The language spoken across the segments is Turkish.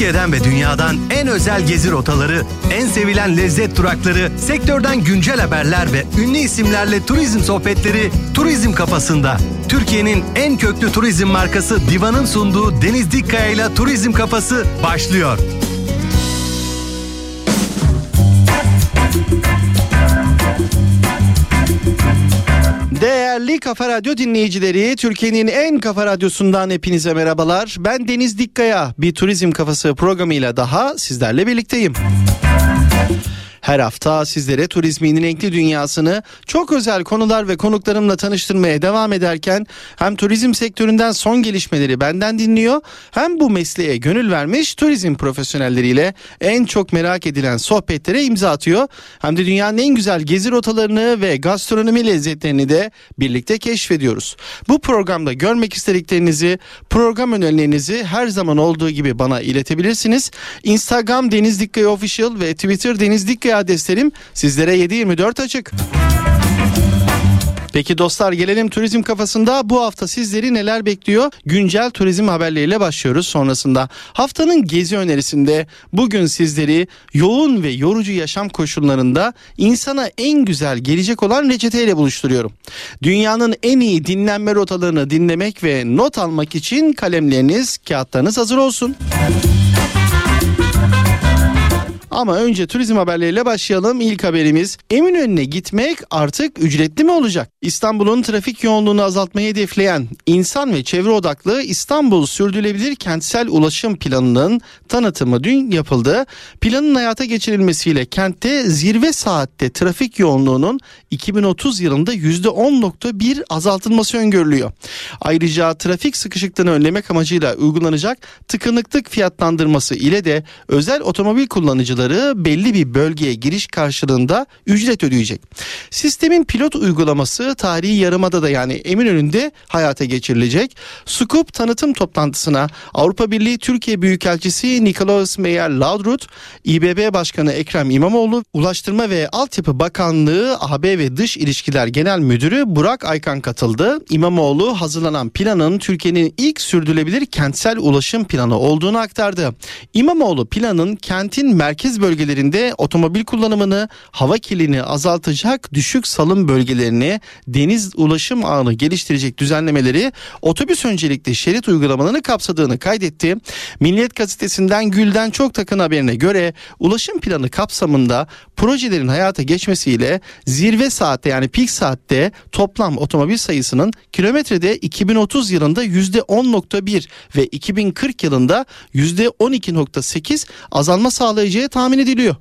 Türkiye'den ve dünyadan en özel gezi rotaları, en sevilen lezzet durakları, sektörden güncel haberler ve ünlü isimlerle turizm sohbetleri Turizm Kafasında. Türkiye'nin en köklü turizm markası Diva'nın sunduğu Deniz Dikkaya ile Turizm Kafası başlıyor. Değerli Kafa Radyo dinleyicileri, Türkiye'nin en kafa radyosundan hepinize merhabalar. Ben Deniz Dikkaya, bir turizm kafası programıyla daha sizlerle birlikteyim. Her hafta sizlere turizmin renkli dünyasını çok özel konular ve konuklarımla tanıştırmaya devam ederken hem turizm sektöründen son gelişmeleri benden dinliyor hem bu mesleğe gönül vermiş turizm profesyonelleriyle en çok merak edilen sohbetlere imza atıyor. Hem de dünyanın en güzel gezi rotalarını ve gastronomi lezzetlerini de birlikte keşfediyoruz. Bu programda görmek istediklerinizi, program önerilerinizi her zaman olduğu gibi bana iletebilirsiniz. Instagram Deniz Dikkaya Official ve Twitter Deniz Dikkaya adreslerim sizlere 724 açık. Peki dostlar gelelim turizm kafasında bu hafta sizleri neler bekliyor? Güncel turizm haberleriyle başlıyoruz sonrasında. Haftanın gezi önerisinde bugün sizleri yoğun ve yorucu yaşam koşullarında insana en güzel gelecek olan reçeteyle buluşturuyorum. Dünyanın en iyi dinlenme rotalarını dinlemek ve not almak için kalemleriniz, kağıtlarınız hazır olsun. Ama önce turizm haberleriyle başlayalım. İlk haberimiz Eminönü'ne gitmek artık ücretli mi olacak? İstanbul'un trafik yoğunluğunu azaltmayı hedefleyen insan ve çevre odaklı İstanbul Sürdürülebilir Kentsel Ulaşım Planı'nın tanıtımı dün yapıldı. Planın hayata geçirilmesiyle kentte zirve saatte trafik yoğunluğunun 2030 yılında %10.1 azaltılması öngörülüyor. Ayrıca trafik sıkışıklığını önlemek amacıyla uygulanacak tıkanıklık fiyatlandırması ile de özel otomobil kullanıcıları kullanıcıları belli bir bölgeye giriş karşılığında ücret ödeyecek. Sistemin pilot uygulaması tarihi yarımada da yani Eminönü'nde hayata geçirilecek. Scoop tanıtım toplantısına Avrupa Birliği Türkiye Büyükelçisi Nikolaus Meyer Laudrut, İBB Başkanı Ekrem İmamoğlu, Ulaştırma ve Altyapı Bakanlığı AB ve Dış İlişkiler Genel Müdürü Burak Aykan katıldı. İmamoğlu hazırlanan planın Türkiye'nin ilk sürdürülebilir kentsel ulaşım planı olduğunu aktardı. İmamoğlu planın kentin merkez merkez bölgelerinde otomobil kullanımını, hava kirliliğini azaltacak düşük salım bölgelerini, deniz ulaşım ağını geliştirecek düzenlemeleri otobüs öncelikli şerit uygulamalarını kapsadığını kaydetti. Milliyet gazetesinden Gülden Çok Takın haberine göre ulaşım planı kapsamında projelerin hayata geçmesiyle zirve saatte yani pik saatte toplam otomobil sayısının kilometrede 2030 yılında %10.1 ve 2040 yılında %12.8 azalma sağlayacağı tahmin ediliyor.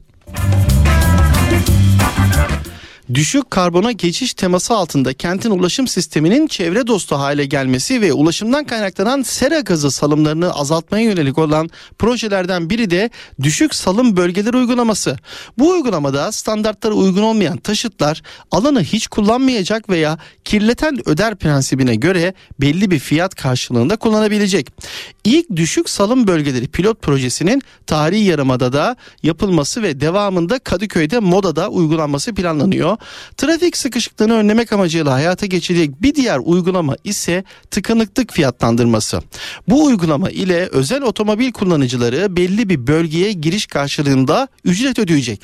Düşük karbona geçiş teması altında kentin ulaşım sisteminin çevre dostu hale gelmesi ve ulaşımdan kaynaklanan sera gazı salımlarını azaltmaya yönelik olan projelerden biri de düşük salım bölgeleri uygulaması. Bu uygulamada standartlara uygun olmayan taşıtlar alanı hiç kullanmayacak veya kirleten öder prensibine göre belli bir fiyat karşılığında kullanabilecek. İlk düşük salım bölgeleri pilot projesinin tarihi yarımadada yapılması ve devamında Kadıköy'de Moda'da uygulanması planlanıyor. Trafik sıkışıklığını önlemek amacıyla hayata geçirecek bir diğer uygulama ise tıkanıklık fiyatlandırması. Bu uygulama ile özel otomobil kullanıcıları belli bir bölgeye giriş karşılığında ücret ödeyecek.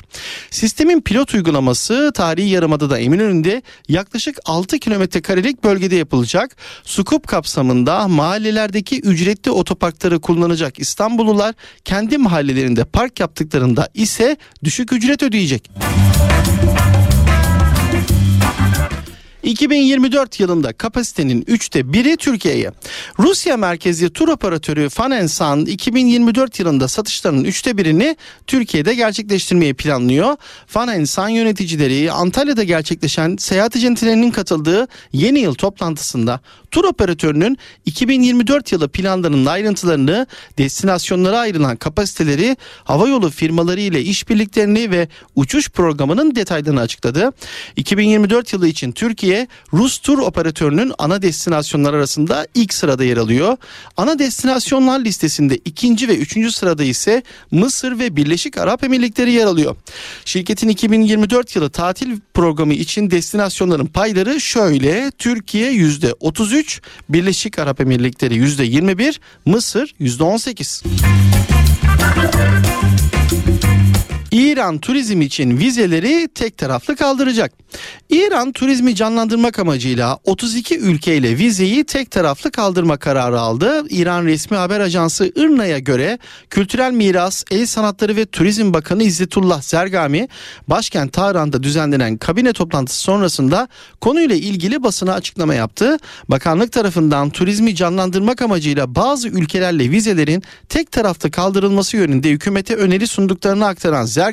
Sistemin pilot uygulaması tarihi yarımadada Eminönü'nde yaklaşık 6 kilometre karelik bölgede yapılacak. Sukup kapsamında mahallelerdeki ücretli otoparkları kullanacak İstanbullular kendi mahallelerinde park yaptıklarında ise düşük ücret ödeyecek. 2024 yılında kapasitenin üçte biri Türkiye'ye. Rusya merkezli tur operatörü Fanensan 2024 yılında satışlarının üçte birini Türkiye'de gerçekleştirmeyi planlıyor. Fanensan yöneticileri Antalya'da gerçekleşen seyahat acentelerinin katıldığı yeni yıl toplantısında tur operatörünün 2024 yılı planlarının ayrıntılarını, destinasyonlara ayrılan kapasiteleri, havayolu firmaları ile işbirliklerini ve uçuş programının detaylarını açıkladı. 2024 yılı için Türkiye Türkiye Rus tur operatörünün ana destinasyonlar arasında ilk sırada yer alıyor. Ana destinasyonlar listesinde ikinci ve üçüncü sırada ise Mısır ve Birleşik Arap Emirlikleri yer alıyor. Şirketin 2024 yılı tatil programı için destinasyonların payları şöyle. Türkiye %33, Birleşik Arap Emirlikleri %21, Mısır %18. İran turizm için vizeleri tek taraflı kaldıracak. İran turizmi canlandırmak amacıyla 32 ülkeyle vizeyi tek taraflı kaldırma kararı aldı. İran resmi haber ajansı IRNA'ya göre Kültürel Miras, El Sanatları ve Turizm Bakanı İzzetullah Zergami başkent Tahran'da düzenlenen kabine toplantısı sonrasında konuyla ilgili basına açıklama yaptı. Bakanlık tarafından turizmi canlandırmak amacıyla bazı ülkelerle vizelerin tek taraflı kaldırılması yönünde hükümete öneri sunduklarını aktaran Zergami,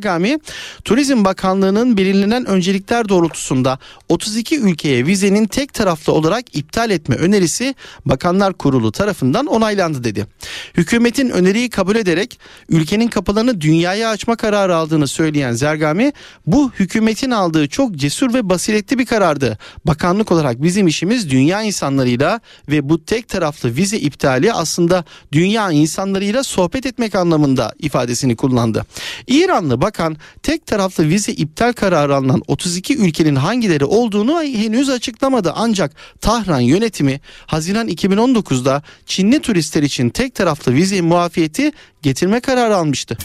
Turizm Bakanlığı'nın belirlenen öncelikler doğrultusunda 32 ülkeye vizenin tek taraflı olarak iptal etme önerisi Bakanlar Kurulu tarafından onaylandı dedi. Hükümetin öneriyi kabul ederek ülkenin kapılarını dünyaya açma kararı aldığını söyleyen Zergami, bu hükümetin aldığı çok cesur ve basiretli bir karardı. Bakanlık olarak bizim işimiz dünya insanlarıyla ve bu tek taraflı vize iptali aslında dünya insanlarıyla sohbet etmek anlamında ifadesini kullandı. İranlı bakan tek taraflı vize iptal kararı alınan 32 ülkenin hangileri olduğunu henüz açıklamadı. Ancak Tahran yönetimi Haziran 2019'da Çinli turistler için tek taraflı vize muafiyeti getirme kararı almıştı.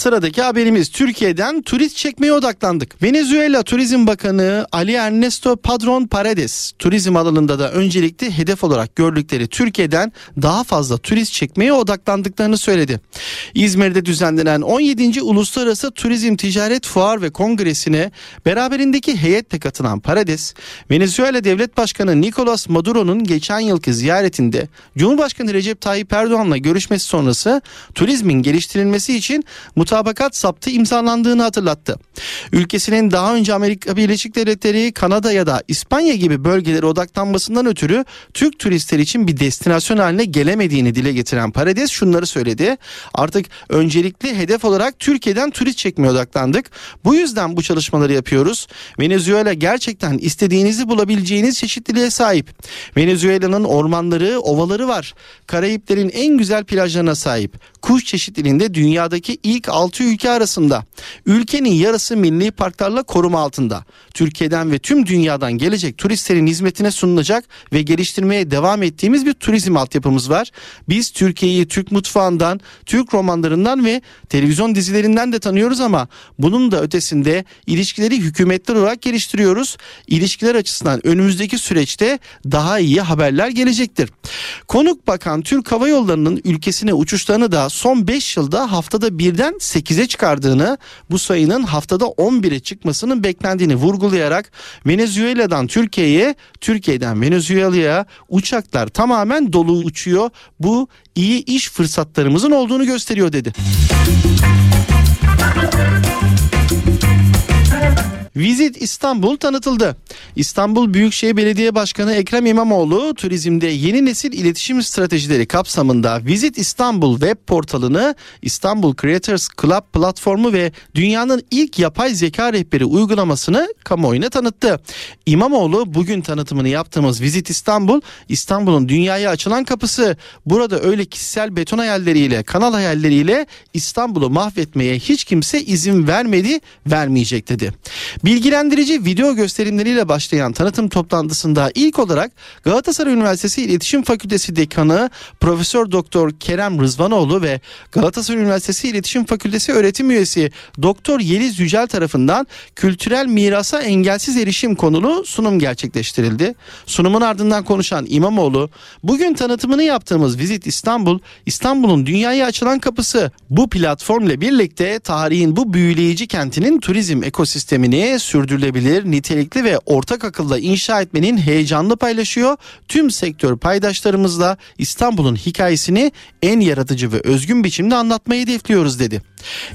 Sıradaki haberimiz Türkiye'den turist çekmeye odaklandık. Venezuela Turizm Bakanı Ali Ernesto Padron Paredes turizm alanında da öncelikli hedef olarak gördükleri Türkiye'den daha fazla turist çekmeye odaklandıklarını söyledi. İzmir'de düzenlenen 17. Uluslararası Turizm Ticaret Fuar ve Kongresi'ne beraberindeki heyetle katılan Paredes, Venezuela Devlet Başkanı Nicolas Maduro'nun geçen yılki ziyaretinde Cumhurbaşkanı Recep Tayyip Erdoğan'la görüşmesi sonrası turizmin geliştirilmesi için mutabakat saptı imzalandığını hatırlattı. Ülkesinin daha önce Amerika Birleşik Devletleri, Kanada ya da İspanya gibi bölgelere odaklanmasından ötürü Türk turistler için bir destinasyon haline gelemediğini dile getiren Paredes şunları söyledi. Artık öncelikli hedef olarak Türkiye'den turist çekmeye odaklandık. Bu yüzden bu çalışmaları yapıyoruz. Venezuela gerçekten istediğinizi bulabileceğiniz çeşitliliğe sahip. Venezuela'nın ormanları, ovaları var. Karayiplerin en güzel plajlarına sahip. Kuş çeşitliliğinde dünyadaki ilk 6 ülke arasında. Ülkenin yarısı milli parklarla koruma altında. Türkiye'den ve tüm dünyadan gelecek turistlerin hizmetine sunulacak ve geliştirmeye devam ettiğimiz bir turizm altyapımız var. Biz Türkiye'yi Türk mutfağından, Türk romanlarından ve televizyon dizilerinden de tanıyoruz ama bunun da ötesinde ilişkileri hükümetler olarak geliştiriyoruz. İlişkiler açısından önümüzdeki süreçte daha iyi haberler gelecektir. Konuk Bakan Türk Hava Yolları'nın ülkesine uçuşlarını da son 5 yılda haftada birden 8'e çıkardığını, bu sayının haftada 11'e çıkmasının beklendiğini vurgulayarak Venezuela'dan Türkiye'ye, Türkiye'den Venezuela'ya uçaklar tamamen dolu uçuyor. Bu iyi iş fırsatlarımızın olduğunu gösteriyor dedi. Visit İstanbul tanıtıldı. İstanbul Büyükşehir Belediye Başkanı Ekrem İmamoğlu turizmde yeni nesil iletişim stratejileri kapsamında Visit İstanbul web portalını İstanbul Creators Club platformu ve dünyanın ilk yapay zeka rehberi uygulamasını kamuoyuna tanıttı. İmamoğlu bugün tanıtımını yaptığımız Visit İstanbul, İstanbul'un dünyaya açılan kapısı. Burada öyle kişisel beton hayalleriyle, kanal hayalleriyle İstanbul'u mahvetmeye hiç kimse izin vermedi, vermeyecek dedi. Bilgilendirici video gösterimleriyle başlayan tanıtım toplantısında ilk olarak Galatasaray Üniversitesi İletişim Fakültesi Dekanı Profesör Doktor Kerem Rızvanoğlu ve Galatasaray Üniversitesi İletişim Fakültesi öğretim üyesi Doktor Yeliz Yücel tarafından kültürel mirasa engelsiz erişim konulu sunum gerçekleştirildi. Sunumun ardından konuşan İmamoğlu, bugün tanıtımını yaptığımız Visit İstanbul, İstanbul'un dünyaya açılan kapısı. Bu platformla birlikte tarihin bu büyüleyici kentinin turizm ekosistemini sürdürülebilir, nitelikli ve ortak akılla inşa etmenin heyecanını paylaşıyor. Tüm sektör paydaşlarımızla İstanbul'un hikayesini en yaratıcı ve özgün biçimde anlatmayı hedefliyoruz dedi.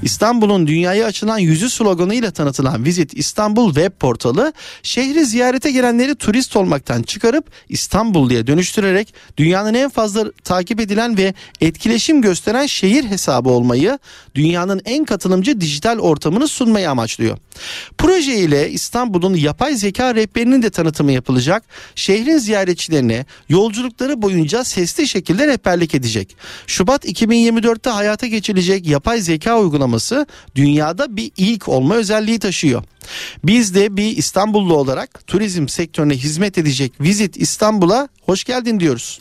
İstanbul'un dünyaya açılan yüzü sloganıyla tanıtılan Visit İstanbul web portalı şehri ziyarete gelenleri turist olmaktan çıkarıp İstanbulluya dönüştürerek dünyanın en fazla takip edilen ve etkileşim gösteren şehir hesabı olmayı, dünyanın en katılımcı dijital ortamını sunmayı amaçlıyor. Proje ile İstanbul'un yapay zeka rehberinin de tanıtımı yapılacak. Şehrin ziyaretçilerine yolculukları boyunca sesli şekilde rehberlik edecek. Şubat 2024'te hayata geçirilecek yapay zeka uygulaması dünyada bir ilk olma özelliği taşıyor. Biz de bir İstanbullu olarak turizm sektörüne hizmet edecek Visit İstanbul'a hoş geldin diyoruz.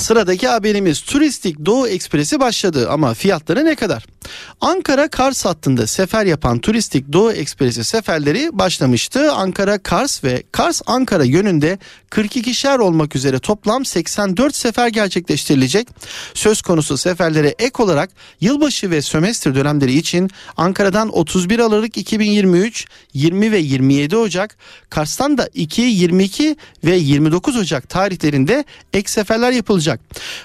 Sıradaki haberimiz Turistik Doğu Ekspresi başladı ama fiyatları ne kadar? Ankara Kars hattında sefer yapan Turistik Doğu Ekspresi seferleri başlamıştı. Ankara Kars ve Kars Ankara yönünde 42'şer olmak üzere toplam 84 sefer gerçekleştirilecek. Söz konusu seferlere ek olarak yılbaşı ve sömestr dönemleri için Ankara'dan 31 Aralık 2023, 20 ve 27 Ocak, Kars'tan da 2, 22 ve 29 Ocak tarihlerinde ek seferler yapılacak.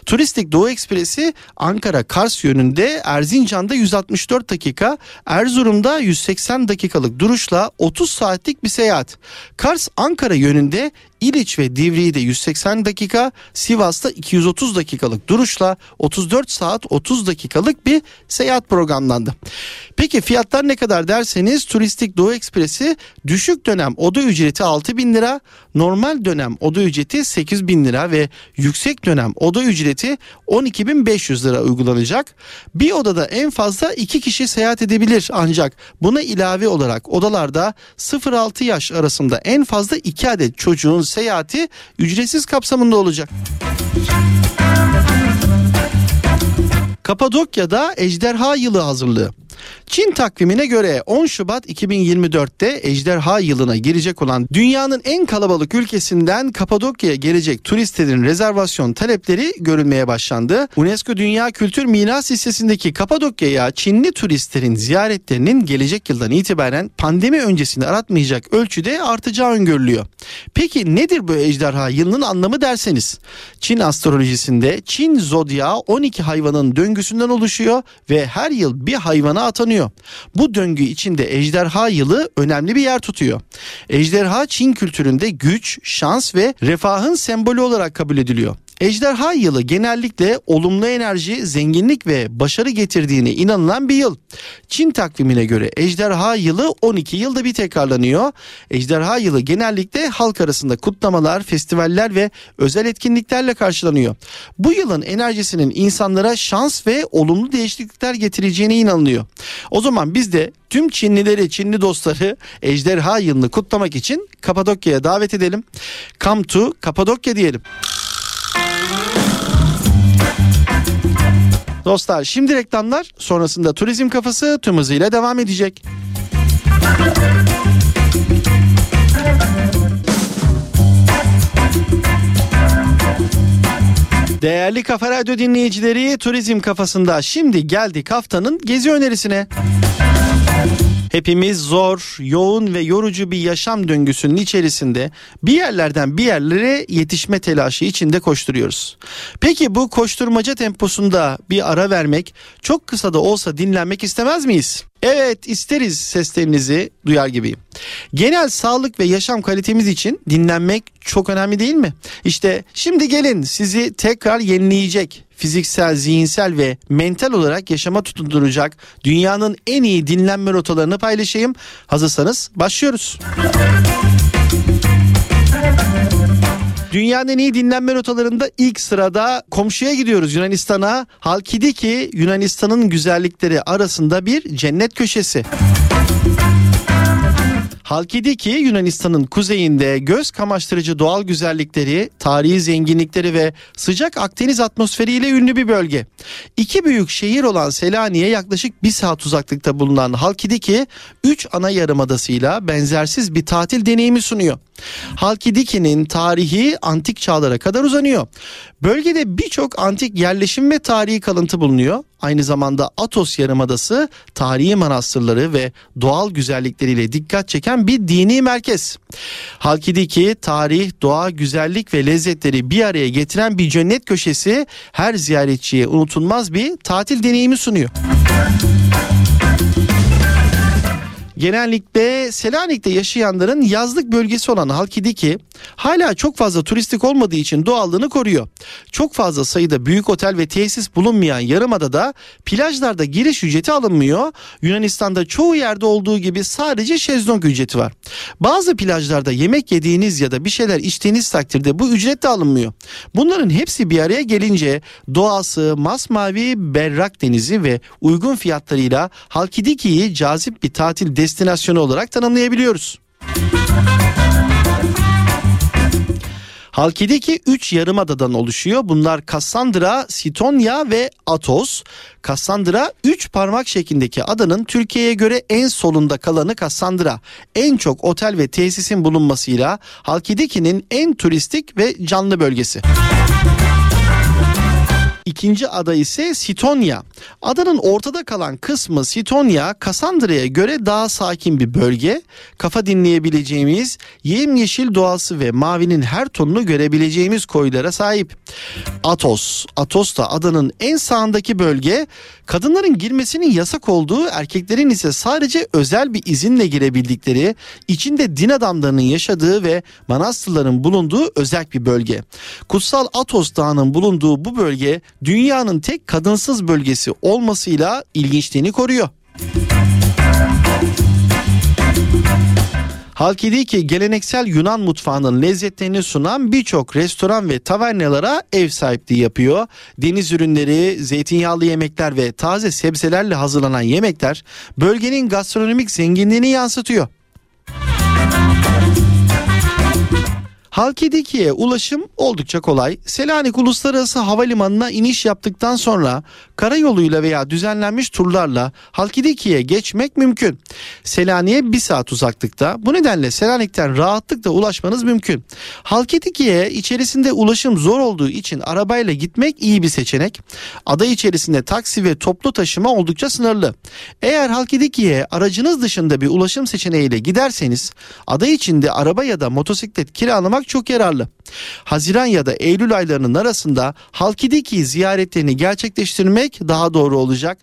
Turistik Doğu Ekspresi Ankara Kars yönünde Erzincan'da 164 dakika, Erzurum'da 180 dakikalık duruşla 30 saatlik bir seyahat. Kars Ankara yönünde İliç ve Divriği'de 180 dakika, Sivas'ta 230 dakikalık duruşla 34 saat 30 dakikalık bir seyahat programlandı. Peki fiyatlar ne kadar derseniz Turistik Doğu Ekspresi düşük dönem oda ücreti 6 bin lira, normal dönem oda ücreti 8 bin lira ve yüksek dönem oda ücreti 12 bin 500 lira uygulanacak. Bir odada en fazla 2 kişi seyahat edebilir ancak buna ilave olarak odalarda 0-6 yaş arasında en fazla 2 adet çocuğun seyahati ücretsiz kapsamında olacak. Kapadokya'da ejderha yılı hazırlığı. Çin takvimine göre 10 Şubat 2024'te ejderha yılına girecek olan dünyanın en kalabalık ülkesinden Kapadokya'ya gelecek turistlerin rezervasyon talepleri görülmeye başlandı. UNESCO Dünya Kültür Miras Listesi'ndeki Kapadokya'ya Çinli turistlerin ziyaretlerinin gelecek yıldan itibaren pandemi öncesini aratmayacak ölçüde artacağı öngörülüyor. Peki nedir bu ejderha yılının anlamı derseniz? Çin astrolojisinde Çin zodya 12 hayvanın döngüsünden oluşuyor ve her yıl bir hayvana atanıyor. Bu döngü içinde ejderha yılı önemli bir yer tutuyor. Ejderha Çin kültüründe güç, şans ve refahın sembolü olarak kabul ediliyor. Ejderha yılı genellikle olumlu enerji, zenginlik ve başarı getirdiğine inanılan bir yıl. Çin takvimine göre ejderha yılı 12 yılda bir tekrarlanıyor. Ejderha yılı genellikle halk arasında kutlamalar, festivaller ve özel etkinliklerle karşılanıyor. Bu yılın enerjisinin insanlara şans ve olumlu değişiklikler getireceğine inanılıyor. O zaman biz de tüm Çinlileri, Çinli dostları ejderha yılını kutlamak için Kapadokya'ya davet edelim. Come to Kapadokya diyelim. Dostlar şimdi reklamlar sonrasında turizm kafası tüm hızıyla devam edecek. Değerli Kafa Radyo dinleyicileri turizm kafasında şimdi geldik haftanın gezi önerisine. Hepimiz zor, yoğun ve yorucu bir yaşam döngüsünün içerisinde bir yerlerden bir yerlere yetişme telaşı içinde koşturuyoruz. Peki bu koşturmaca temposunda bir ara vermek, çok kısa da olsa dinlenmek istemez miyiz? Evet isteriz seslerinizi duyar gibiyim. Genel sağlık ve yaşam kalitemiz için dinlenmek çok önemli değil mi? İşte şimdi gelin sizi tekrar yenileyecek, fiziksel, zihinsel ve mental olarak yaşama tutunduracak dünyanın en iyi dinlenme rotalarını paylaşayım. Hazırsanız başlıyoruz. Dünyanın en iyi dinlenme rotalarında ilk sırada komşuya gidiyoruz Yunanistan'a. Halkidiki Yunanistan'ın güzellikleri arasında bir cennet köşesi. Halkidiki Yunanistan'ın kuzeyinde göz kamaştırıcı doğal güzellikleri, tarihi zenginlikleri ve sıcak Akdeniz atmosferiyle ünlü bir bölge. İki büyük şehir olan Selanik'e yaklaşık bir saat uzaklıkta bulunan Halkidiki, üç ana yarımadasıyla benzersiz bir tatil deneyimi sunuyor. Halkidiki'nin tarihi antik çağlara kadar uzanıyor. Bölgede birçok antik yerleşim ve tarihi kalıntı bulunuyor. Aynı zamanda Atos Yarımadası tarihi manastırları ve doğal güzellikleriyle dikkat çeken bir dini merkez. Halkidiki tarih, doğa, güzellik ve lezzetleri bir araya getiren bir cennet köşesi her ziyaretçiye unutulmaz bir tatil deneyimi sunuyor. Genellikle Selanik'te yaşayanların yazlık bölgesi olan Halkidiki hala çok fazla turistik olmadığı için doğallığını koruyor. Çok fazla sayıda büyük otel ve tesis bulunmayan Yarımada'da plajlarda giriş ücreti alınmıyor. Yunanistan'da çoğu yerde olduğu gibi sadece şezlong ücreti var. Bazı plajlarda yemek yediğiniz ya da bir şeyler içtiğiniz takdirde bu ücret de alınmıyor. Bunların hepsi bir araya gelince doğası, masmavi, berrak denizi ve uygun fiyatlarıyla Halkidiki'yi cazip bir tatil destinasyonu olarak tanımlayabiliyoruz. Halkidiki 3 yarımadadan oluşuyor. Bunlar Kassandra, Sitonya ve Atos. Kassandra 3 parmak şeklindeki adanın Türkiye'ye göre en solunda kalanı Kassandra. En çok otel ve tesisin bulunmasıyla Halkidiki'nin en turistik ve canlı bölgesi. İkinci ada ise Sitonya. Adanın ortada kalan kısmı Sitonya, Kassandra'ya göre daha sakin bir bölge. Kafa dinleyebileceğimiz, yemyeşil doğası ve mavinin her tonunu görebileceğimiz koylara sahip. Atos. Atos da adanın en sağındaki bölge. Kadınların girmesinin yasak olduğu, erkeklerin ise sadece özel bir izinle girebildikleri, içinde din adamlarının yaşadığı ve manastırların bulunduğu özel bir bölge. Kutsal Atos Dağı'nın bulunduğu bu bölge dünyanın tek kadınsız bölgesi olmasıyla ilginçliğini koruyor. Halkidiki geleneksel Yunan mutfağının lezzetlerini sunan birçok restoran ve tavernalara ev sahipliği yapıyor. Deniz ürünleri, zeytinyağlı yemekler ve taze sebzelerle hazırlanan yemekler bölgenin gastronomik zenginliğini yansıtıyor. Halkidiki'ye ulaşım oldukça kolay. Selanik Uluslararası Havalimanı'na iniş yaptıktan sonra karayoluyla veya düzenlenmiş turlarla Halkidiki'ye geçmek mümkün. Selanik'e bir saat uzaklıkta. Bu nedenle Selanik'ten rahatlıkla ulaşmanız mümkün. Halkidiki'ye içerisinde ulaşım zor olduğu için arabayla gitmek iyi bir seçenek. Ada içerisinde taksi ve toplu taşıma oldukça sınırlı. Eğer Halkidiki'ye aracınız dışında bir ulaşım seçeneğiyle giderseniz ada içinde araba ya da motosiklet kiralamak çok yararlı. Haziran ya da Eylül aylarının arasında Halkidiki ziyaretlerini gerçekleştirmek daha doğru olacak.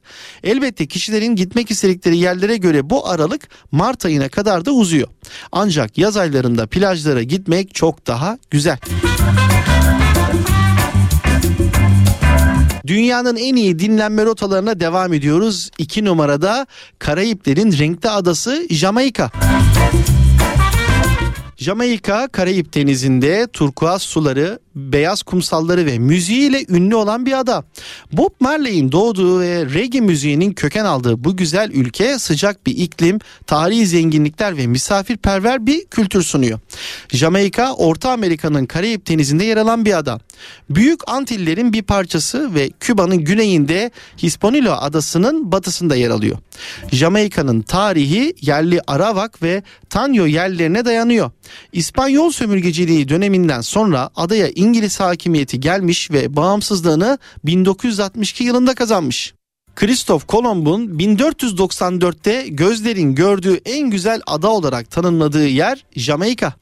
Elbette kişilerin gitmek istedikleri yerlere göre bu aralık Mart ayına kadar da uzuyor. Ancak yaz aylarında plajlara gitmek çok daha güzel. Dünyanın en iyi dinlenme rotalarına devam ediyoruz. 2 numarada Karayiplerin renkli adası Jamaika. Jamaika Karayip Denizi'nde turkuaz suları, beyaz kumsalları ve müziğiyle ünlü olan bir ada. Bob Marley'in doğduğu ve reggae müziğinin köken aldığı bu güzel ülke sıcak bir iklim, tarihi zenginlikler ve misafirperver bir kültür sunuyor. Jamaika, Orta Amerika'nın Karayip Denizi'nde yer alan bir ada. Büyük Antillerin bir parçası ve Küba'nın güneyinde Hispaniola adasının batısında yer alıyor. Jamaika'nın tarihi yerli Arawak ve Tanyo yerlerine dayanıyor. İspanyol sömürgeciliği döneminden sonra adaya İngiliz hakimiyeti gelmiş ve bağımsızlığını 1962 yılında kazanmış. Kristof Kolomb'un 1494'te gözlerin gördüğü en güzel ada olarak tanımladığı yer Jamaika.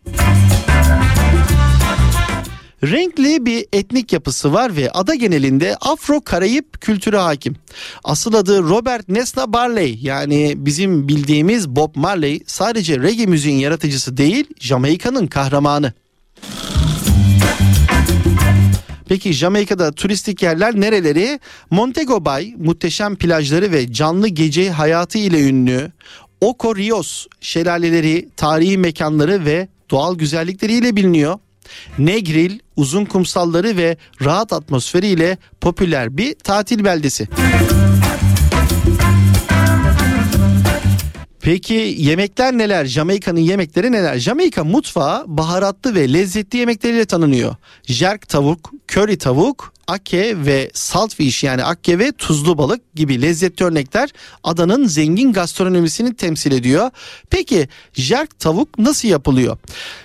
Renkli bir etnik yapısı var ve ada genelinde Afro-Karayip kültürü hakim. Asıl adı Robert Nesta Barley yani bizim bildiğimiz Bob Marley sadece reggae müziğin yaratıcısı değil Jamaika'nın kahramanı. Peki Jamaika'da turistik yerler nereleri? Montego Bay muhteşem plajları ve canlı gece hayatı ile ünlü. Oco Rios şelaleleri, tarihi mekanları ve doğal güzellikleriyle biliniyor. Negril uzun kumsalları ve rahat atmosferiyle popüler bir tatil beldesi. Peki yemekler neler? Jamaika'nın yemekleri neler? Jamaika mutfağı baharatlı ve lezzetli yemekleriyle tanınıyor. Jerk tavuk, köri tavuk, ake ve saltfish yani akke ve tuzlu balık gibi lezzetli örnekler adanın zengin gastronomisini temsil ediyor. Peki jerk tavuk nasıl yapılıyor?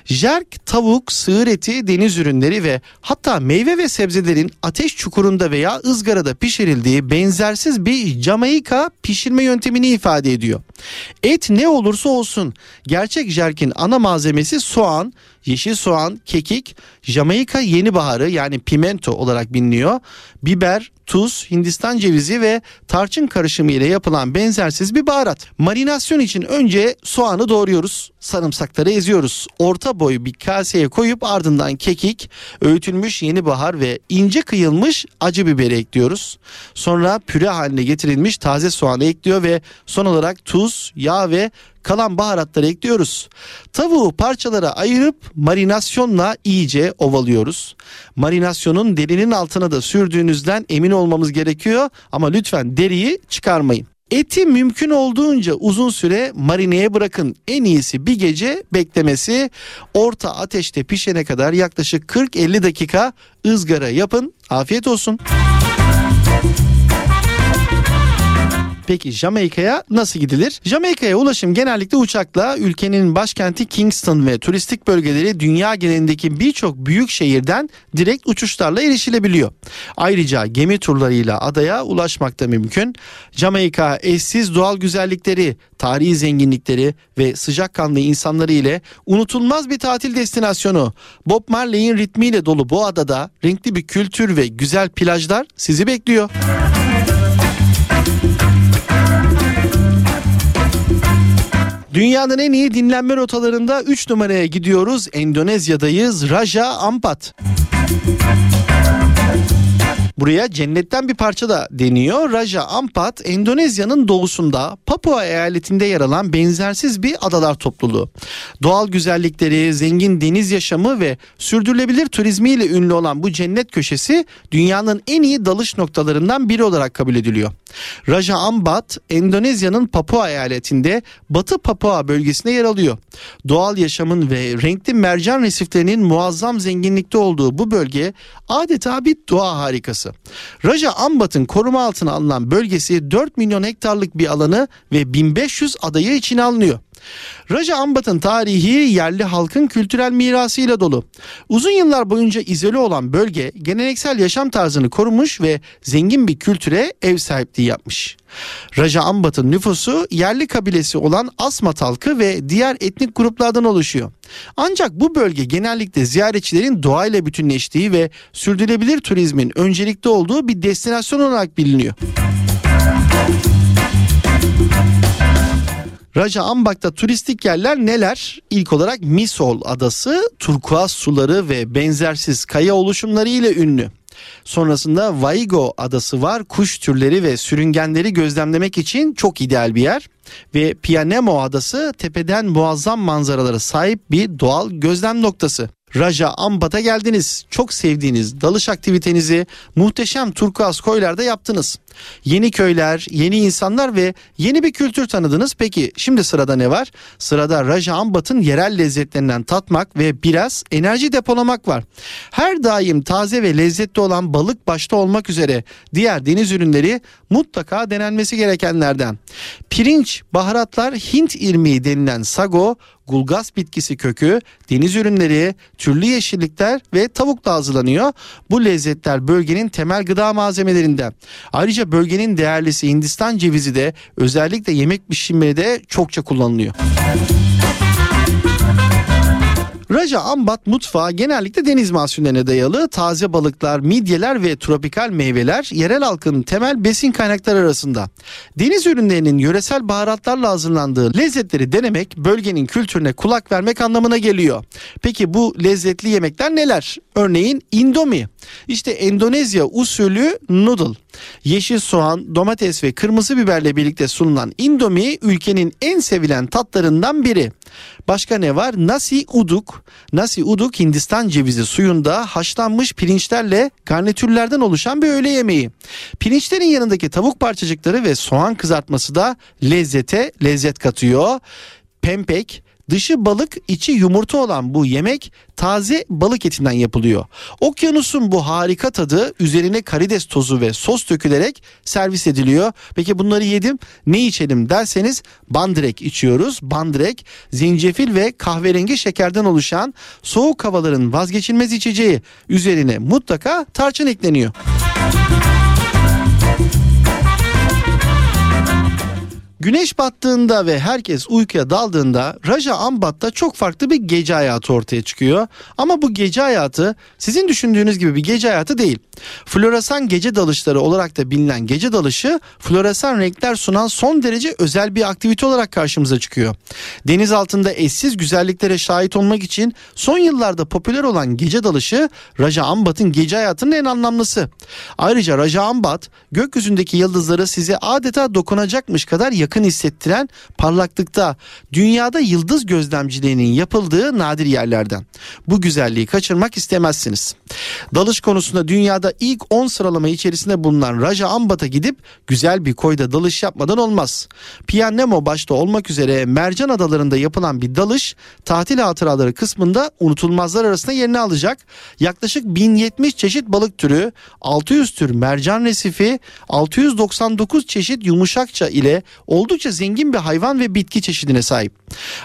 Jerk tavuk, sığır eti, deniz ürünleri ve hatta meyve ve sebzelerin ateş çukurunda veya ızgarada pişirildiği benzersiz bir Jamaika pişirme yöntemini ifade ediyor. Et ne olursa olsun gerçek jerkin ana malzemesi soğan, yeşil soğan, kekik, Jamaika yeni baharı yani pimento olarak biliniyor. Biber, tuz, Hindistan cevizi ve tarçın karışımı ile yapılan benzersiz bir baharat. Marinasyon için önce soğanı doğruyoruz. Sarımsakları eziyoruz. Orta boy bir kaseye koyup ardından kekik, öğütülmüş yeni bahar ve ince kıyılmış acı biberi ekliyoruz. Sonra püre haline getirilmiş taze soğanı ekliyor ve son olarak tuz, yağ ve kalan baharatları ekliyoruz. Tavuğu parçalara ayırıp marinasyonla iyice ovalıyoruz. Marinasyonun derinin altına da sürdüğünüzden emin olmamız gerekiyor ama lütfen deriyi çıkarmayın. Eti mümkün olduğunca uzun süre marineye bırakın. En iyisi bir gece beklemesi. Orta ateşte pişene kadar yaklaşık 40-50 dakika ızgara yapın. Afiyet olsun. Peki Jamaika'ya nasıl gidilir? Jamaika'ya ulaşım genellikle uçakla ülkenin başkenti Kingston ve turistik bölgeleri dünya genelindeki birçok büyük şehirden direkt uçuşlarla erişilebiliyor. Ayrıca gemi turlarıyla adaya ulaşmak da mümkün. Jamaika eşsiz doğal güzellikleri, tarihi zenginlikleri ve sıcakkanlı insanları ile unutulmaz bir tatil destinasyonu. Bob Marley'in ritmiyle dolu bu adada renkli bir kültür ve güzel plajlar sizi bekliyor. Dünyanın en iyi dinlenme rotalarında 3 numaraya gidiyoruz. Endonezya'dayız. Raja Ampat. Buraya cennetten bir parça da deniyor. Raja Ampat Endonezya'nın doğusunda Papua eyaletinde yer alan benzersiz bir adalar topluluğu. Doğal güzellikleri, zengin deniz yaşamı ve sürdürülebilir turizmiyle ünlü olan bu cennet köşesi dünyanın en iyi dalış noktalarından biri olarak kabul ediliyor. Raja Ampat Endonezya'nın Papua eyaletinde Batı Papua bölgesinde yer alıyor. Doğal yaşamın ve renkli mercan resiflerinin muazzam zenginlikte olduğu bu bölge adeta bir doğa harikası. Raja Ambat'ın koruma altına alınan bölgesi 4 milyon hektarlık bir alanı ve 1500 adayı içine alınıyor. Raja Ambat'ın tarihi yerli halkın kültürel mirasıyla dolu. Uzun yıllar boyunca izole olan bölge geleneksel yaşam tarzını korumuş ve zengin bir kültüre ev sahipliği yapmış. Raja Ambat'ın nüfusu yerli kabilesi olan Asmat halkı ve diğer etnik gruplardan oluşuyor. Ancak bu bölge genellikle ziyaretçilerin doğayla bütünleştiği ve sürdürülebilir turizmin öncelikli olduğu bir destinasyon olarak biliniyor. Raja Ambak'ta turistik yerler neler? İlk olarak Misol Adası, turkuaz suları ve benzersiz kaya oluşumları ile ünlü. Sonrasında Vaigo adası var. Kuş türleri ve sürüngenleri gözlemlemek için çok ideal bir yer. Ve Pianemo adası tepeden muazzam manzaralara sahip bir doğal gözlem noktası. Raja Ambat'a geldiniz. Çok sevdiğiniz dalış aktivitenizi muhteşem turkuaz koylarda yaptınız. Yeni köyler, yeni insanlar ve yeni bir kültür tanıdınız. Peki şimdi sırada ne var? Sırada Raja Ambat'ın yerel lezzetlerinden tatmak ve biraz enerji depolamak var. Her daim taze ve lezzetli olan balık başta olmak üzere diğer deniz ürünleri mutlaka denenmesi gerekenlerden. Pirinç, baharatlar, Hint irmiği denilen sago, gulgas bitkisi kökü, deniz ürünleri, türlü yeşillikler ve tavukla hazırlanıyor. Bu lezzetler bölgenin temel gıda malzemelerinden. Ayrıca bölgenin değerlisi Hindistan cevizi de özellikle yemek pişirmede çokça kullanılıyor. Raja Ambat mutfağı genellikle deniz mahsullerine dayalı taze balıklar, midyeler ve tropikal meyveler yerel halkın temel besin kaynakları arasında. Deniz ürünlerinin yöresel baharatlarla hazırlandığı lezzetleri denemek bölgenin kültürüne kulak vermek anlamına geliyor. Peki bu lezzetli yemekler neler? Örneğin indomie. İşte Endonezya usulü noodle. Yeşil soğan, domates ve kırmızı biberle birlikte sunulan indomie ülkenin en sevilen tatlarından biri. Başka ne var? Nasi uduk. Nasi uduk Hindistan cevizi suyunda haşlanmış pirinçlerle garnitürlerden oluşan bir öğle yemeği. Pirinçlerin yanındaki tavuk parçacıkları ve soğan kızartması da lezzete lezzet katıyor. Pempek Dışı balık, içi yumurta olan bu yemek taze balık etinden yapılıyor. Okyanusun bu harika tadı üzerine karides tozu ve sos dökülerek servis ediliyor. Peki bunları yedim ne içelim derseniz bandirek içiyoruz. Bandirek zencefil ve kahverengi şekerden oluşan soğuk havaların vazgeçilmez içeceği. Üzerine mutlaka tarçın ekleniyor. Güneş battığında ve herkes uykuya daldığında Raja Ambat'ta çok farklı bir gece hayatı ortaya çıkıyor. Ama bu gece hayatı sizin düşündüğünüz gibi bir gece hayatı değil. Floresan gece dalışları olarak da bilinen gece dalışı floresan renkler sunan son derece özel bir aktivite olarak karşımıza çıkıyor. Deniz altında eşsiz güzelliklere şahit olmak için son yıllarda popüler olan gece dalışı Raja Ambat'ın gece hayatının en anlamlısı. Ayrıca Raja Ambat gökyüzündeki yıldızları size adeta dokunacakmış kadar yakın hissettiren parlaklıkta dünyada yıldız gözlemciliğinin yapıldığı nadir yerlerden. Bu güzelliği kaçırmak istemezsiniz. Dalış konusunda dünyada ilk 10 sıralama içerisinde bulunan Raja Ambat'a gidip güzel bir koyda dalış yapmadan olmaz. Pian başta olmak üzere Mercan Adaları'nda yapılan bir dalış tatil hatıraları kısmında unutulmazlar arasında yerini alacak. Yaklaşık 1070 çeşit balık türü, 600 tür mercan resifi, 699 çeşit yumuşakça ile oldukça zengin bir hayvan ve bitki çeşidine sahip.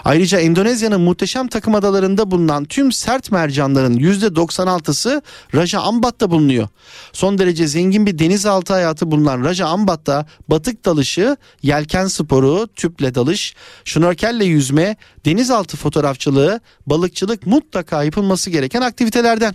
Ayrıca Endonezya'nın muhteşem takım adalarında bulunan tüm sert mercanların %96'sı Raja Ambat'ta bulunuyor. Son derece zengin bir denizaltı hayatı bulunan Raja Ambat'ta batık dalışı, yelken sporu, tüple dalış, şnorkelle yüzme, denizaltı fotoğrafçılığı, balıkçılık mutlaka yapılması gereken aktivitelerden.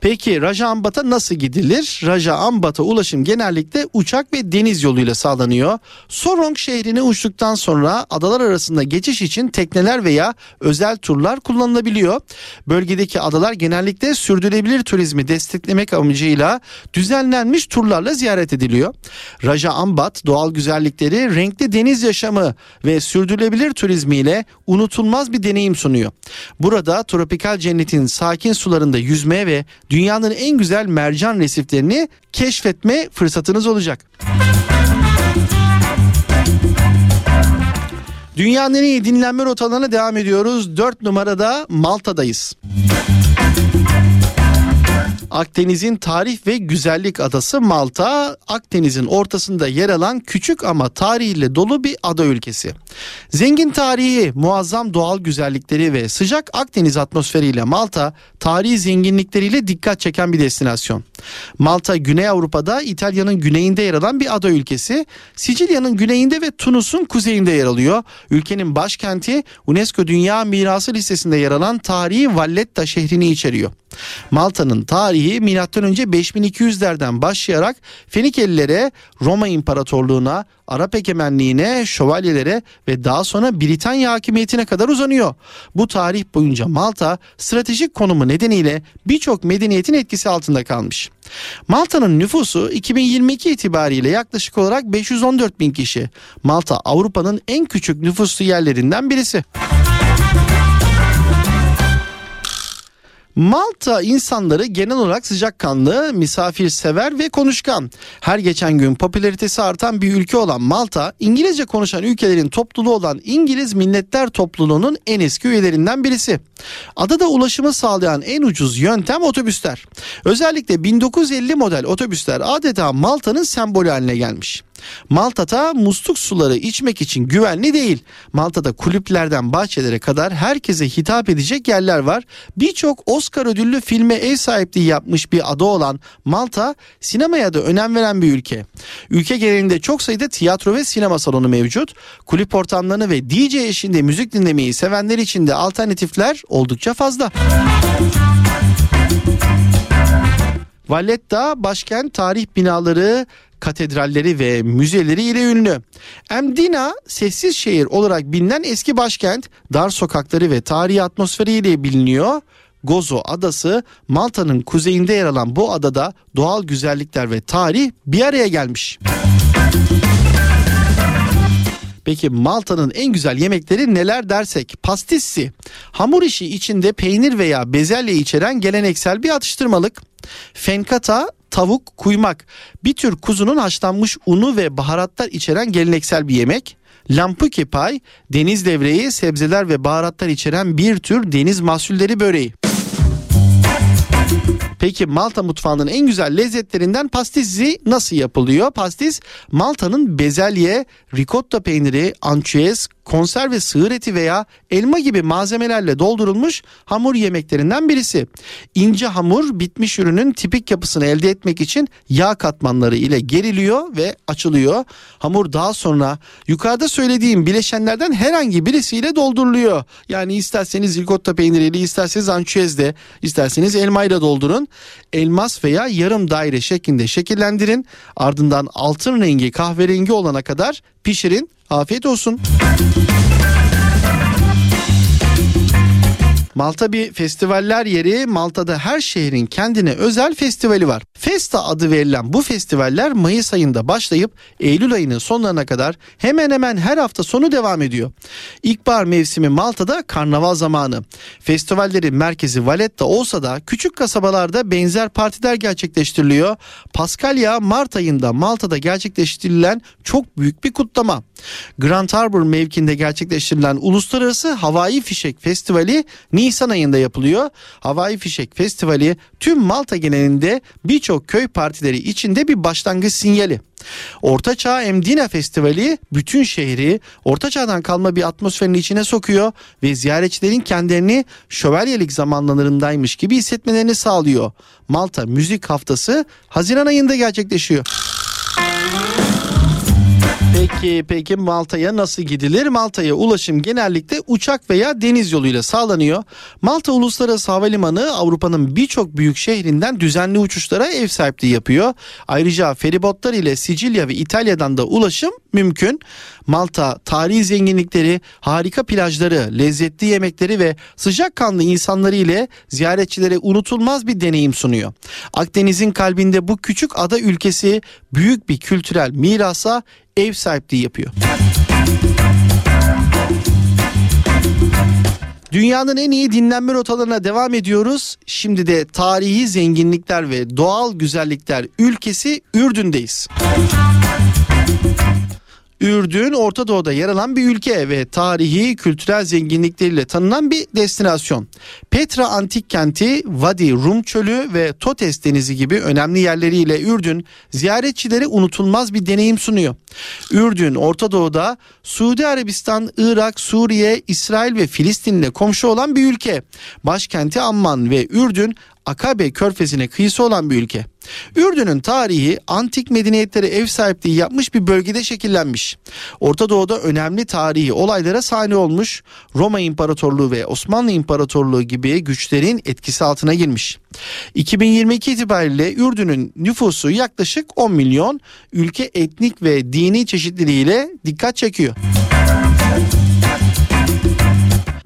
Peki Raja Ambat'a nasıl gidilir? Raja Ambat'a ulaşım genellikle uçak ve deniz yoluyla sağlanıyor. Sorong şehrine uçtuktan sonra adalar arasında geçiş için tekneler veya özel turlar kullanılabiliyor. Bölgedeki adalar genellikle sürdürülebilir turizmi desteklemek amacıyla düzenlenmiş turlarla ziyaret ediliyor. Raja Ambat doğal güzellikleri, renkli deniz yaşamı ve sürdürülebilir turizmiyle unutulmaz bir deneyim sunuyor. Burada tropikal cennetin sakin sularında yüzme ve dünyanın en güzel mercan resiflerini keşfetme fırsatınız olacak. Dünyanın en iyi dinlenme rotalarına devam ediyoruz. 4 numarada Malta'dayız. Akdeniz'in tarih ve güzellik adası Malta, Akdeniz'in ortasında yer alan küçük ama tarihiyle dolu bir ada ülkesi. Zengin tarihi, muazzam doğal güzellikleri ve sıcak Akdeniz atmosferiyle Malta, tarihi zenginlikleriyle dikkat çeken bir destinasyon. Malta, Güney Avrupa'da İtalya'nın güneyinde yer alan bir ada ülkesi. Sicilya'nın güneyinde ve Tunus'un kuzeyinde yer alıyor. Ülkenin başkenti UNESCO Dünya Mirası listesinde yer alan tarihi Valletta şehrini içeriyor. Malta'nın tarihi M.Ö. 5200'lerden başlayarak Fenikelilere, Roma İmparatorluğu'na, Arap egemenliğine, şövalyelere ve daha sonra Britanya hakimiyetine kadar uzanıyor. Bu tarih boyunca Malta stratejik konumu nedeniyle birçok medeniyetin etkisi altında kalmış. Malta'nın nüfusu 2022 itibariyle yaklaşık olarak 514 bin kişi. Malta Avrupa'nın en küçük nüfuslu yerlerinden birisi. Malta insanları genel olarak sıcakkanlı, misafirsever ve konuşkan. Her geçen gün popülaritesi artan bir ülke olan Malta, İngilizce konuşan ülkelerin topluluğu olan İngiliz Milletler Topluluğu'nun en eski üyelerinden birisi. Adada ulaşımı sağlayan en ucuz yöntem otobüsler. Özellikle 1950 model otobüsler adeta Malta'nın sembolü haline gelmiş. Malta'da musluk suları içmek için güvenli değil. Malta'da kulüplerden bahçelere kadar herkese hitap edecek yerler var. Birçok Oscar ödüllü filme ev sahipliği yapmış bir ada olan Malta sinemaya da önem veren bir ülke. Ülke genelinde çok sayıda tiyatro ve sinema salonu mevcut. Kulüp ortamlarını ve DJ eşinde müzik dinlemeyi sevenler için de alternatifler oldukça fazla. Valletta başkent tarih binaları, katedralleri ve müzeleri ile ünlü. Emdina sessiz şehir olarak bilinen eski başkent, dar sokakları ve tarihi atmosferiyle biliniyor. Gozo adası Malta'nın kuzeyinde yer alan bu adada doğal güzellikler ve tarih bir araya gelmiş. Peki Malta'nın en güzel yemekleri neler dersek? Pastissi. Hamur işi içinde peynir veya bezelye içeren geleneksel bir atıştırmalık. Fenkata tavuk kuymak. Bir tür kuzunun haşlanmış unu ve baharatlar içeren geleneksel bir yemek. lampuki pay, deniz levreği, sebzeler ve baharatlar içeren bir tür deniz mahsulleri böreği. Peki Malta mutfağının en güzel lezzetlerinden pastizi nasıl yapılıyor? Pastis Malta'nın bezelye, ricotta peyniri, ançüez, konserve sığır eti veya elma gibi malzemelerle doldurulmuş hamur yemeklerinden birisi. İnce hamur bitmiş ürünün tipik yapısını elde etmek için yağ katmanları ile geriliyor ve açılıyor. Hamur daha sonra yukarıda söylediğim bileşenlerden herhangi birisiyle dolduruluyor. Yani isterseniz ricotta peyniriyle, isterseniz ançüezle, isterseniz elmayla doldurun. Elmas veya yarım daire şeklinde şekillendirin. Ardından altın rengi kahverengi olana kadar pişirin. Afiyet olsun. Malta bir festivaller yeri. Malta'da her şehrin kendine özel festivali var. Festa adı verilen bu festivaller Mayıs ayında başlayıp Eylül ayının sonlarına kadar hemen hemen her hafta sonu devam ediyor. İlkbahar mevsimi Malta'da karnaval zamanı. Festivallerin merkezi Valletta olsa da küçük kasabalarda benzer partiler gerçekleştiriliyor. Paskalya Mart ayında Malta'da gerçekleştirilen çok büyük bir kutlama. Grand Harbor mevkinde gerçekleştirilen Uluslararası Havai Fişek Festivali Nisan ayında yapılıyor. Havai Fişek Festivali tüm Malta genelinde birçok köy partileri içinde bir başlangıç sinyali. Ortaçağ Emdina Festivali bütün şehri Ortaçağ'dan kalma bir atmosferin içine sokuyor ve ziyaretçilerin kendilerini şövalyelik zamanlarındaymış gibi hissetmelerini sağlıyor. Malta Müzik Haftası Haziran ayında gerçekleşiyor. Peki peki Malta'ya nasıl gidilir? Malta'ya ulaşım genellikle uçak veya deniz yoluyla sağlanıyor. Malta Uluslararası Havalimanı Avrupa'nın birçok büyük şehrinden düzenli uçuşlara ev sahipliği yapıyor. Ayrıca feribotlar ile Sicilya ve İtalya'dan da ulaşım mümkün. Malta tarihi zenginlikleri, harika plajları, lezzetli yemekleri ve sıcakkanlı insanları ile ziyaretçilere unutulmaz bir deneyim sunuyor. Akdeniz'in kalbinde bu küçük ada ülkesi büyük bir kültürel mirasa ev sahipliği yapıyor. Dünyanın en iyi dinlenme rotalarına devam ediyoruz. Şimdi de tarihi zenginlikler ve doğal güzellikler ülkesi Ürdün'deyiz. Ürdün Orta Doğu'da yer alan bir ülke ve tarihi kültürel zenginlikleriyle tanınan bir destinasyon. Petra antik kenti, Vadi Rum çölü ve Totes denizi gibi önemli yerleriyle Ürdün ziyaretçilere unutulmaz bir deneyim sunuyor. Ürdün Orta Doğu'da Suudi Arabistan, Irak, Suriye, İsrail ve Filistin ile komşu olan bir ülke. Başkenti Amman ve Ürdün Akabe körfezine kıyısı olan bir ülke. Ürdün'ün tarihi antik medeniyetlere ev sahipliği yapmış bir bölgede şekillenmiş. Orta Doğu'da önemli tarihi olaylara sahne olmuş. Roma İmparatorluğu ve Osmanlı İmparatorluğu gibi güçlerin etkisi altına girmiş. 2022 itibariyle Ürdün'ün nüfusu yaklaşık 10 milyon. Ülke etnik ve dini çeşitliliğiyle dikkat çekiyor.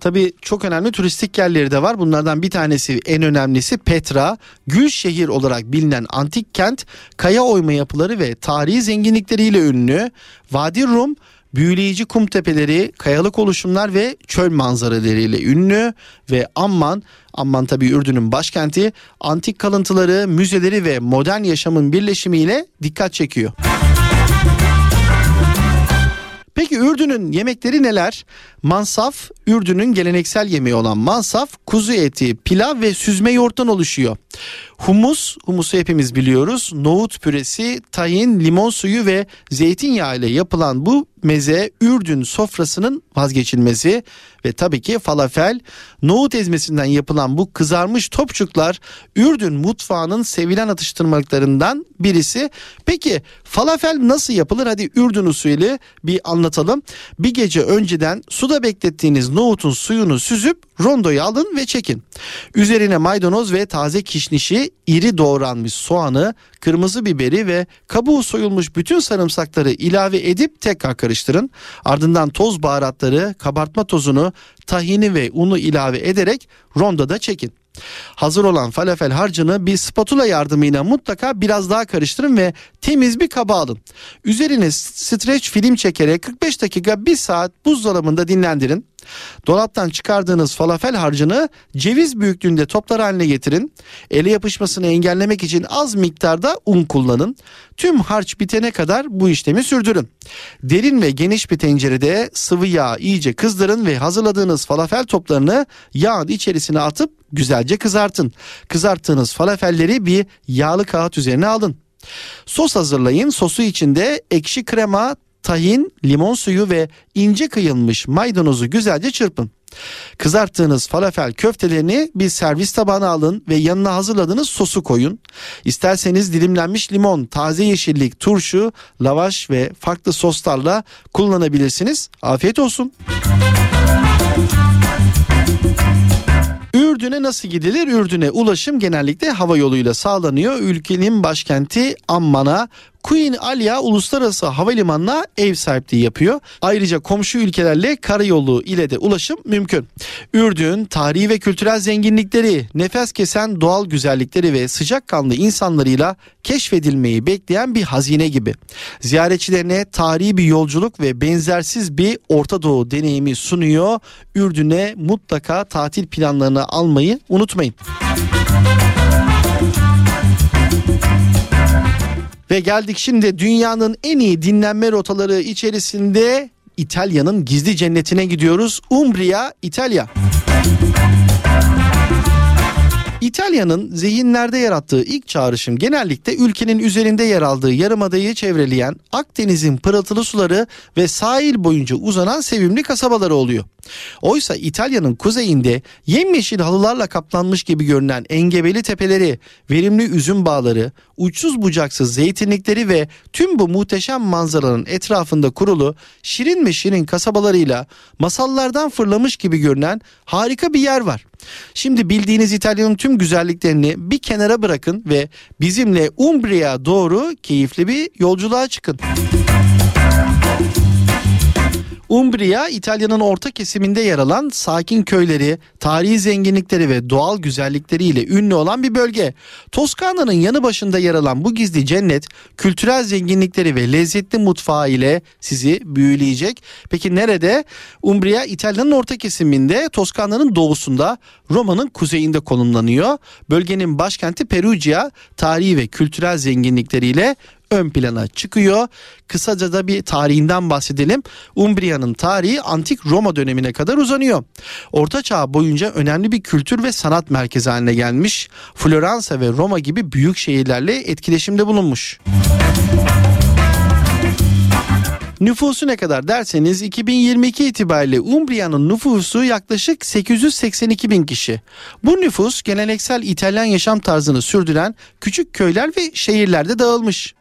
Tabii çok önemli turistik yerleri de var. Bunlardan bir tanesi en önemlisi Petra. Gül şehir olarak bilinen antik kent kaya oyma yapıları ve tarihi zenginlikleriyle ünlü. Vadi Rum büyüleyici kum tepeleri, kayalık oluşumlar ve çöl manzaralarıyla ünlü ve Amman, Amman tabi Ürdün'ün başkenti, antik kalıntıları, müzeleri ve modern yaşamın birleşimiyle dikkat çekiyor. Peki Ürdün'ün yemekleri neler? Mansaf, Ürdün'ün geleneksel yemeği olan mansaf, kuzu eti, pilav ve süzme yoğurttan oluşuyor. Humus, humusu hepimiz biliyoruz. Nohut püresi, tahin, limon suyu ve zeytinyağı ile yapılan bu meze Ürdün sofrasının vazgeçilmezi ve tabii ki falafel. Nohut ezmesinden yapılan bu kızarmış topçuklar Ürdün mutfağının sevilen atıştırmalıklarından birisi. Peki falafel nasıl yapılır? Hadi Ürdün usulü bir anlatalım. Bir gece önceden suda beklettiğiniz nohutun suyunu süzüp rondoyu alın ve çekin. Üzerine maydanoz ve taze kişnişi, iri doğranmış soğanı, kırmızı biberi ve kabuğu soyulmuş bütün sarımsakları ilave edip tekrar karıştırın. Ardından toz baharatları, kabartma tozunu, tahini ve unu ilave ederek rondoda çekin. Hazır olan falafel harcını bir spatula yardımıyla mutlaka biraz daha karıştırın ve temiz bir kaba alın. Üzerine streç film çekerek 45 dakika 1 saat buzdolabında dinlendirin. Dolaptan çıkardığınız falafel harcını ceviz büyüklüğünde toplar haline getirin. Ele yapışmasını engellemek için az miktarda un kullanın. Tüm harç bitene kadar bu işlemi sürdürün. Derin ve geniş bir tencerede sıvı yağ iyice kızdırın ve hazırladığınız falafel toplarını yağın içerisine atıp güzelce kızartın. Kızarttığınız falafelleri bir yağlı kağıt üzerine alın. Sos hazırlayın. Sosu içinde ekşi krema, tahin, limon suyu ve ince kıyılmış maydanozu güzelce çırpın. Kızarttığınız falafel köftelerini bir servis tabağına alın ve yanına hazırladığınız sosu koyun. İsterseniz dilimlenmiş limon, taze yeşillik, turşu, lavaş ve farklı soslarla kullanabilirsiniz. Afiyet olsun. Ürdün'e nasıl gidilir? Ürdün'e ulaşım genellikle hava yoluyla sağlanıyor. Ülkenin başkenti Amman'a Queen Alia Uluslararası Havalimanı'na ev sahipliği yapıyor. Ayrıca komşu ülkelerle karayolu ile de ulaşım mümkün. Ürdün tarihi ve kültürel zenginlikleri, nefes kesen doğal güzellikleri ve sıcakkanlı insanlarıyla keşfedilmeyi bekleyen bir hazine gibi. Ziyaretçilerine tarihi bir yolculuk ve benzersiz bir Orta Doğu deneyimi sunuyor. Ürdün'e mutlaka tatil planlarını almayı unutmayın. Ve geldik şimdi dünyanın en iyi dinlenme rotaları içerisinde İtalya'nın gizli cennetine gidiyoruz. Umbria, İtalya. İtalya'nın zihinlerde yarattığı ilk çağrışım genellikle ülkenin üzerinde yer aldığı yarımadayı çevreleyen Akdeniz'in pırıltılı suları ve sahil boyunca uzanan sevimli kasabaları oluyor. Oysa İtalya'nın kuzeyinde yemyeşil halılarla kaplanmış gibi görünen engebeli tepeleri, verimli üzüm bağları, uçsuz bucaksız zeytinlikleri ve tüm bu muhteşem manzaranın etrafında kurulu şirin mi şirin kasabalarıyla masallardan fırlamış gibi görünen harika bir yer var. Şimdi bildiğiniz İtalya'nın tüm güzelliklerini bir kenara bırakın ve bizimle Umbria'ya doğru keyifli bir yolculuğa çıkın. Umbria İtalya'nın orta kesiminde yer alan sakin köyleri, tarihi zenginlikleri ve doğal güzellikleriyle ünlü olan bir bölge. Toskana'nın yanı başında yer alan bu gizli cennet kültürel zenginlikleri ve lezzetli mutfağı ile sizi büyüleyecek. Peki nerede? Umbria İtalya'nın orta kesiminde, Toskana'nın doğusunda, Roma'nın kuzeyinde konumlanıyor. Bölgenin başkenti Perugia tarihi ve kültürel zenginlikleriyle ön plana çıkıyor. Kısaca da bir tarihinden bahsedelim. Umbria'nın tarihi antik Roma dönemine kadar uzanıyor. Orta Çağ boyunca önemli bir kültür ve sanat merkezi haline gelmiş. Floransa ve Roma gibi büyük şehirlerle etkileşimde bulunmuş. Nüfusu ne kadar derseniz 2022 itibariyle Umbria'nın nüfusu yaklaşık 882 bin kişi. Bu nüfus geleneksel İtalyan yaşam tarzını sürdüren küçük köyler ve şehirlerde dağılmış.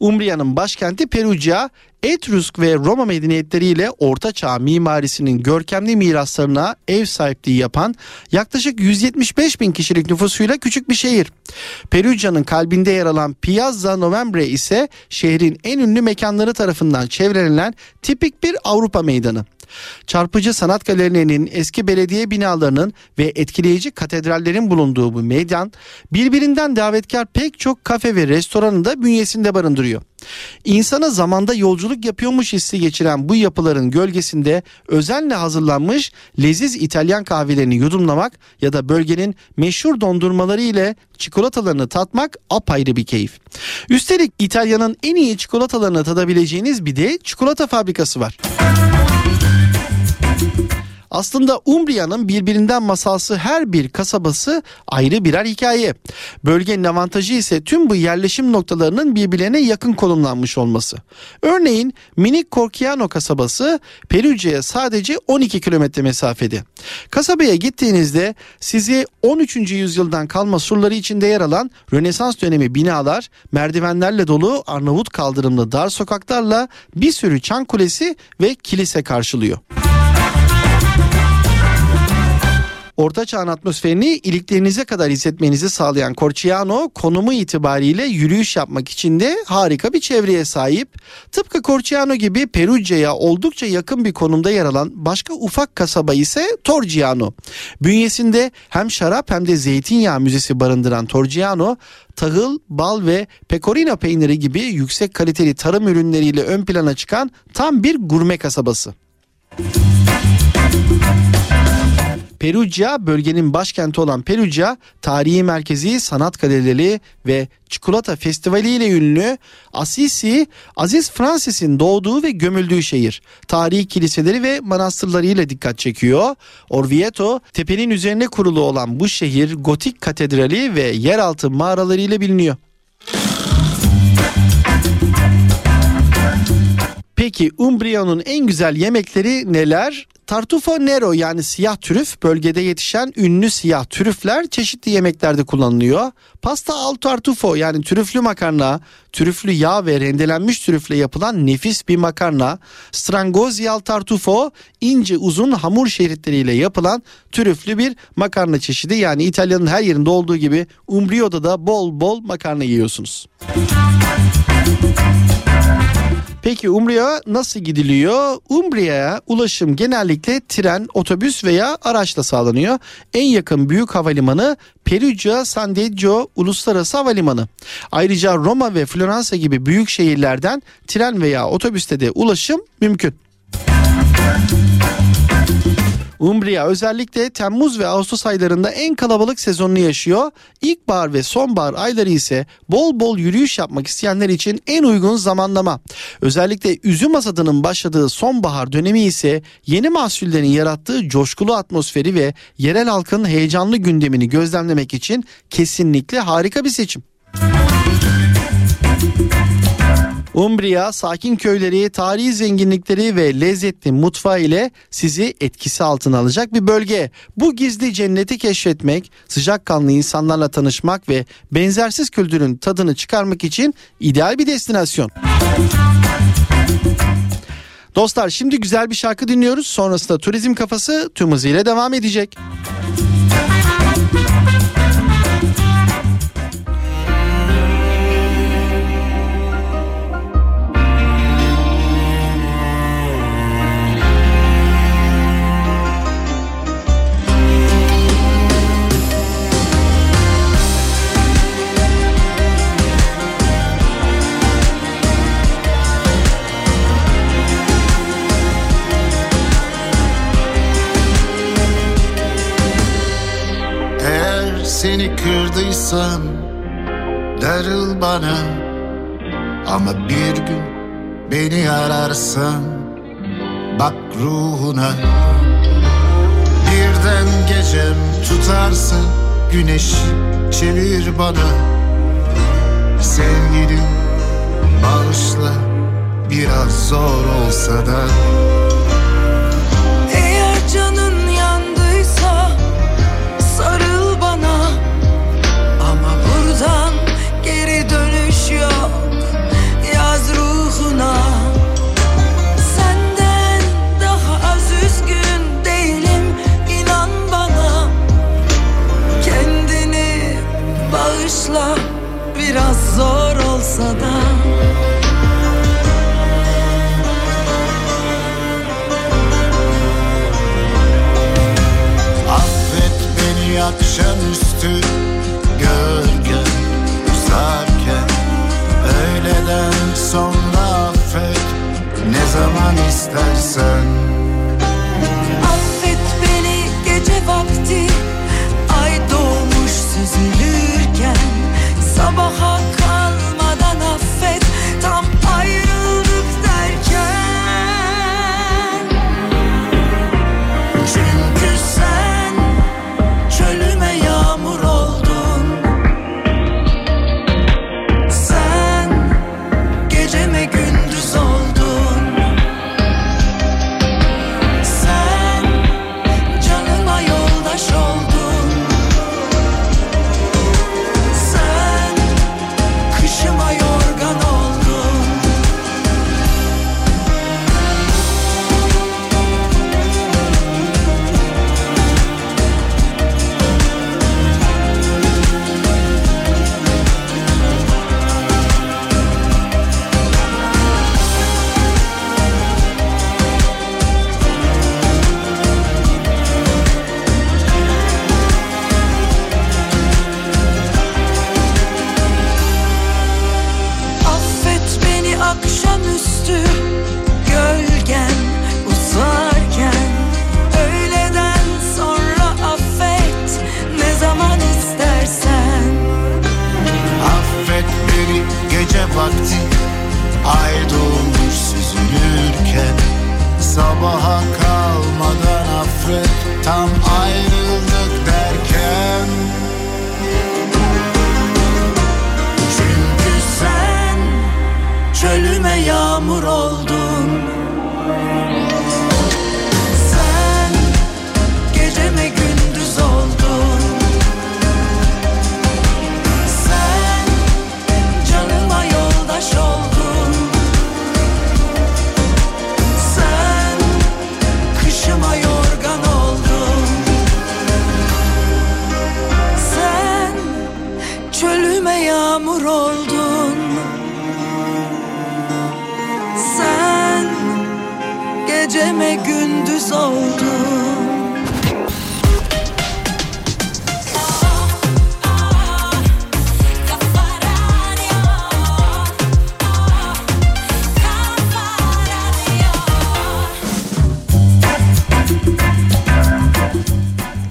Umbria'nın başkenti Perugia, Etrusk ve Roma medeniyetleriyle Orta Çağ mimarisinin görkemli miraslarına ev sahipliği yapan yaklaşık 175 bin kişilik nüfusuyla küçük bir şehir. Perugia'nın kalbinde yer alan Piazza Novembre ise şehrin en ünlü mekanları tarafından çevrelenen tipik bir Avrupa meydanı. Çarpıcı sanat galerilerinin, eski belediye binalarının ve etkileyici katedrallerin bulunduğu bu meydan birbirinden davetkar pek çok kafe ve restoranı da bünyesinde barındırıyor. İnsana zamanda yolculuk yapıyormuş hissi geçiren bu yapıların gölgesinde özenle hazırlanmış leziz İtalyan kahvelerini yudumlamak ya da bölgenin meşhur dondurmaları ile çikolatalarını tatmak apayrı bir keyif. Üstelik İtalya'nın en iyi çikolatalarını tadabileceğiniz bir de çikolata fabrikası var. Aslında Umbria'nın birbirinden masalsı her bir kasabası ayrı birer hikaye. Bölgenin avantajı ise tüm bu yerleşim noktalarının birbirlerine yakın konumlanmış olması. Örneğin minik Corchiano kasabası Perugia'ya sadece 12 kilometre mesafede. Kasabaya gittiğinizde sizi 13. yüzyıldan kalma surları içinde yer alan Rönesans dönemi binalar, merdivenlerle dolu Arnavut kaldırımlı dar sokaklarla bir sürü çan kulesi ve kilise karşılıyor. Orta Çağ'ın atmosferini iliklerinize kadar hissetmenizi sağlayan Corciano konumu itibariyle yürüyüş yapmak için de harika bir çevreye sahip. Tıpkı Corciano gibi Perugia'ya oldukça yakın bir konumda yer alan başka ufak kasaba ise Torgiano. Bünyesinde hem şarap hem de zeytinyağı müzesi barındıran Torgiano tahıl, bal ve pecorino peyniri gibi yüksek kaliteli tarım ürünleriyle ön plana çıkan tam bir gurme kasabası. Perugia bölgenin başkenti olan Perugia tarihi merkezi sanat galerileri ve çikolata festivali ile ünlü Assisi Aziz Francis'in doğduğu ve gömüldüğü şehir. Tarihi kiliseleri ve manastırlarıyla dikkat çekiyor. Orvieto tepenin üzerine kurulu olan bu şehir gotik katedrali ve yeraltı mağaralarıyla biliniyor. Peki Umbria'nın en güzel yemekleri neler? Tartufo nero yani siyah trüf bölgede yetişen ünlü siyah trüfler çeşitli yemeklerde kullanılıyor. Pasta al tartufo yani trüflü makarna, trüflü yağ ve rendelenmiş trüfle yapılan nefis bir makarna. Strangozi al tartufo ince uzun hamur şeritleriyle yapılan trüflü bir makarna çeşidi. Yani İtalya'nın her yerinde olduğu gibi Umbrio'da da bol bol makarna yiyorsunuz. Peki Umbria'ya nasıl gidiliyor? Umbria'ya ulaşım genellikle tren, otobüs veya araçla sağlanıyor. En yakın büyük havalimanı Perugia San Deggio Uluslararası Havalimanı. Ayrıca Roma ve Floransa gibi büyük şehirlerden tren veya otobüste de ulaşım mümkün. Umbria özellikle Temmuz ve Ağustos aylarında en kalabalık sezonunu yaşıyor. İlkbahar ve sonbahar ayları ise bol bol yürüyüş yapmak isteyenler için en uygun zamanlama. Özellikle üzüm hasadının başladığı sonbahar dönemi ise yeni mahsullerin yarattığı coşkulu atmosferi ve yerel halkın heyecanlı gündemini gözlemlemek için kesinlikle harika bir seçim. Umbria sakin köyleri, tarihi zenginlikleri ve lezzetli mutfağı ile sizi etkisi altına alacak bir bölge. Bu gizli cenneti keşfetmek, sıcakkanlı insanlarla tanışmak ve benzersiz kültürün tadını çıkarmak için ideal bir destinasyon. Dostlar şimdi güzel bir şarkı dinliyoruz. Sonrasında turizm kafası tüm hızıyla devam edecek. seni kırdıysam darıl bana. Ama bir gün beni ararsan bak ruhuna. Birden gecem tutarsa güneş çevir bana. Sevgilim bağışla biraz zor olsa da masada. Affet beni akşamüstü gölge uzarken. Öğleden sonra affet ne zaman istersen. Affet beni gece vakti ay doğmuş süzülürken. Sabaha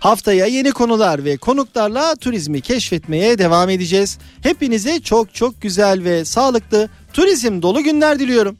Haftaya yeni konular ve konuklarla turizmi keşfetmeye devam edeceğiz. Hepinize çok çok güzel ve sağlıklı turizm dolu günler diliyorum.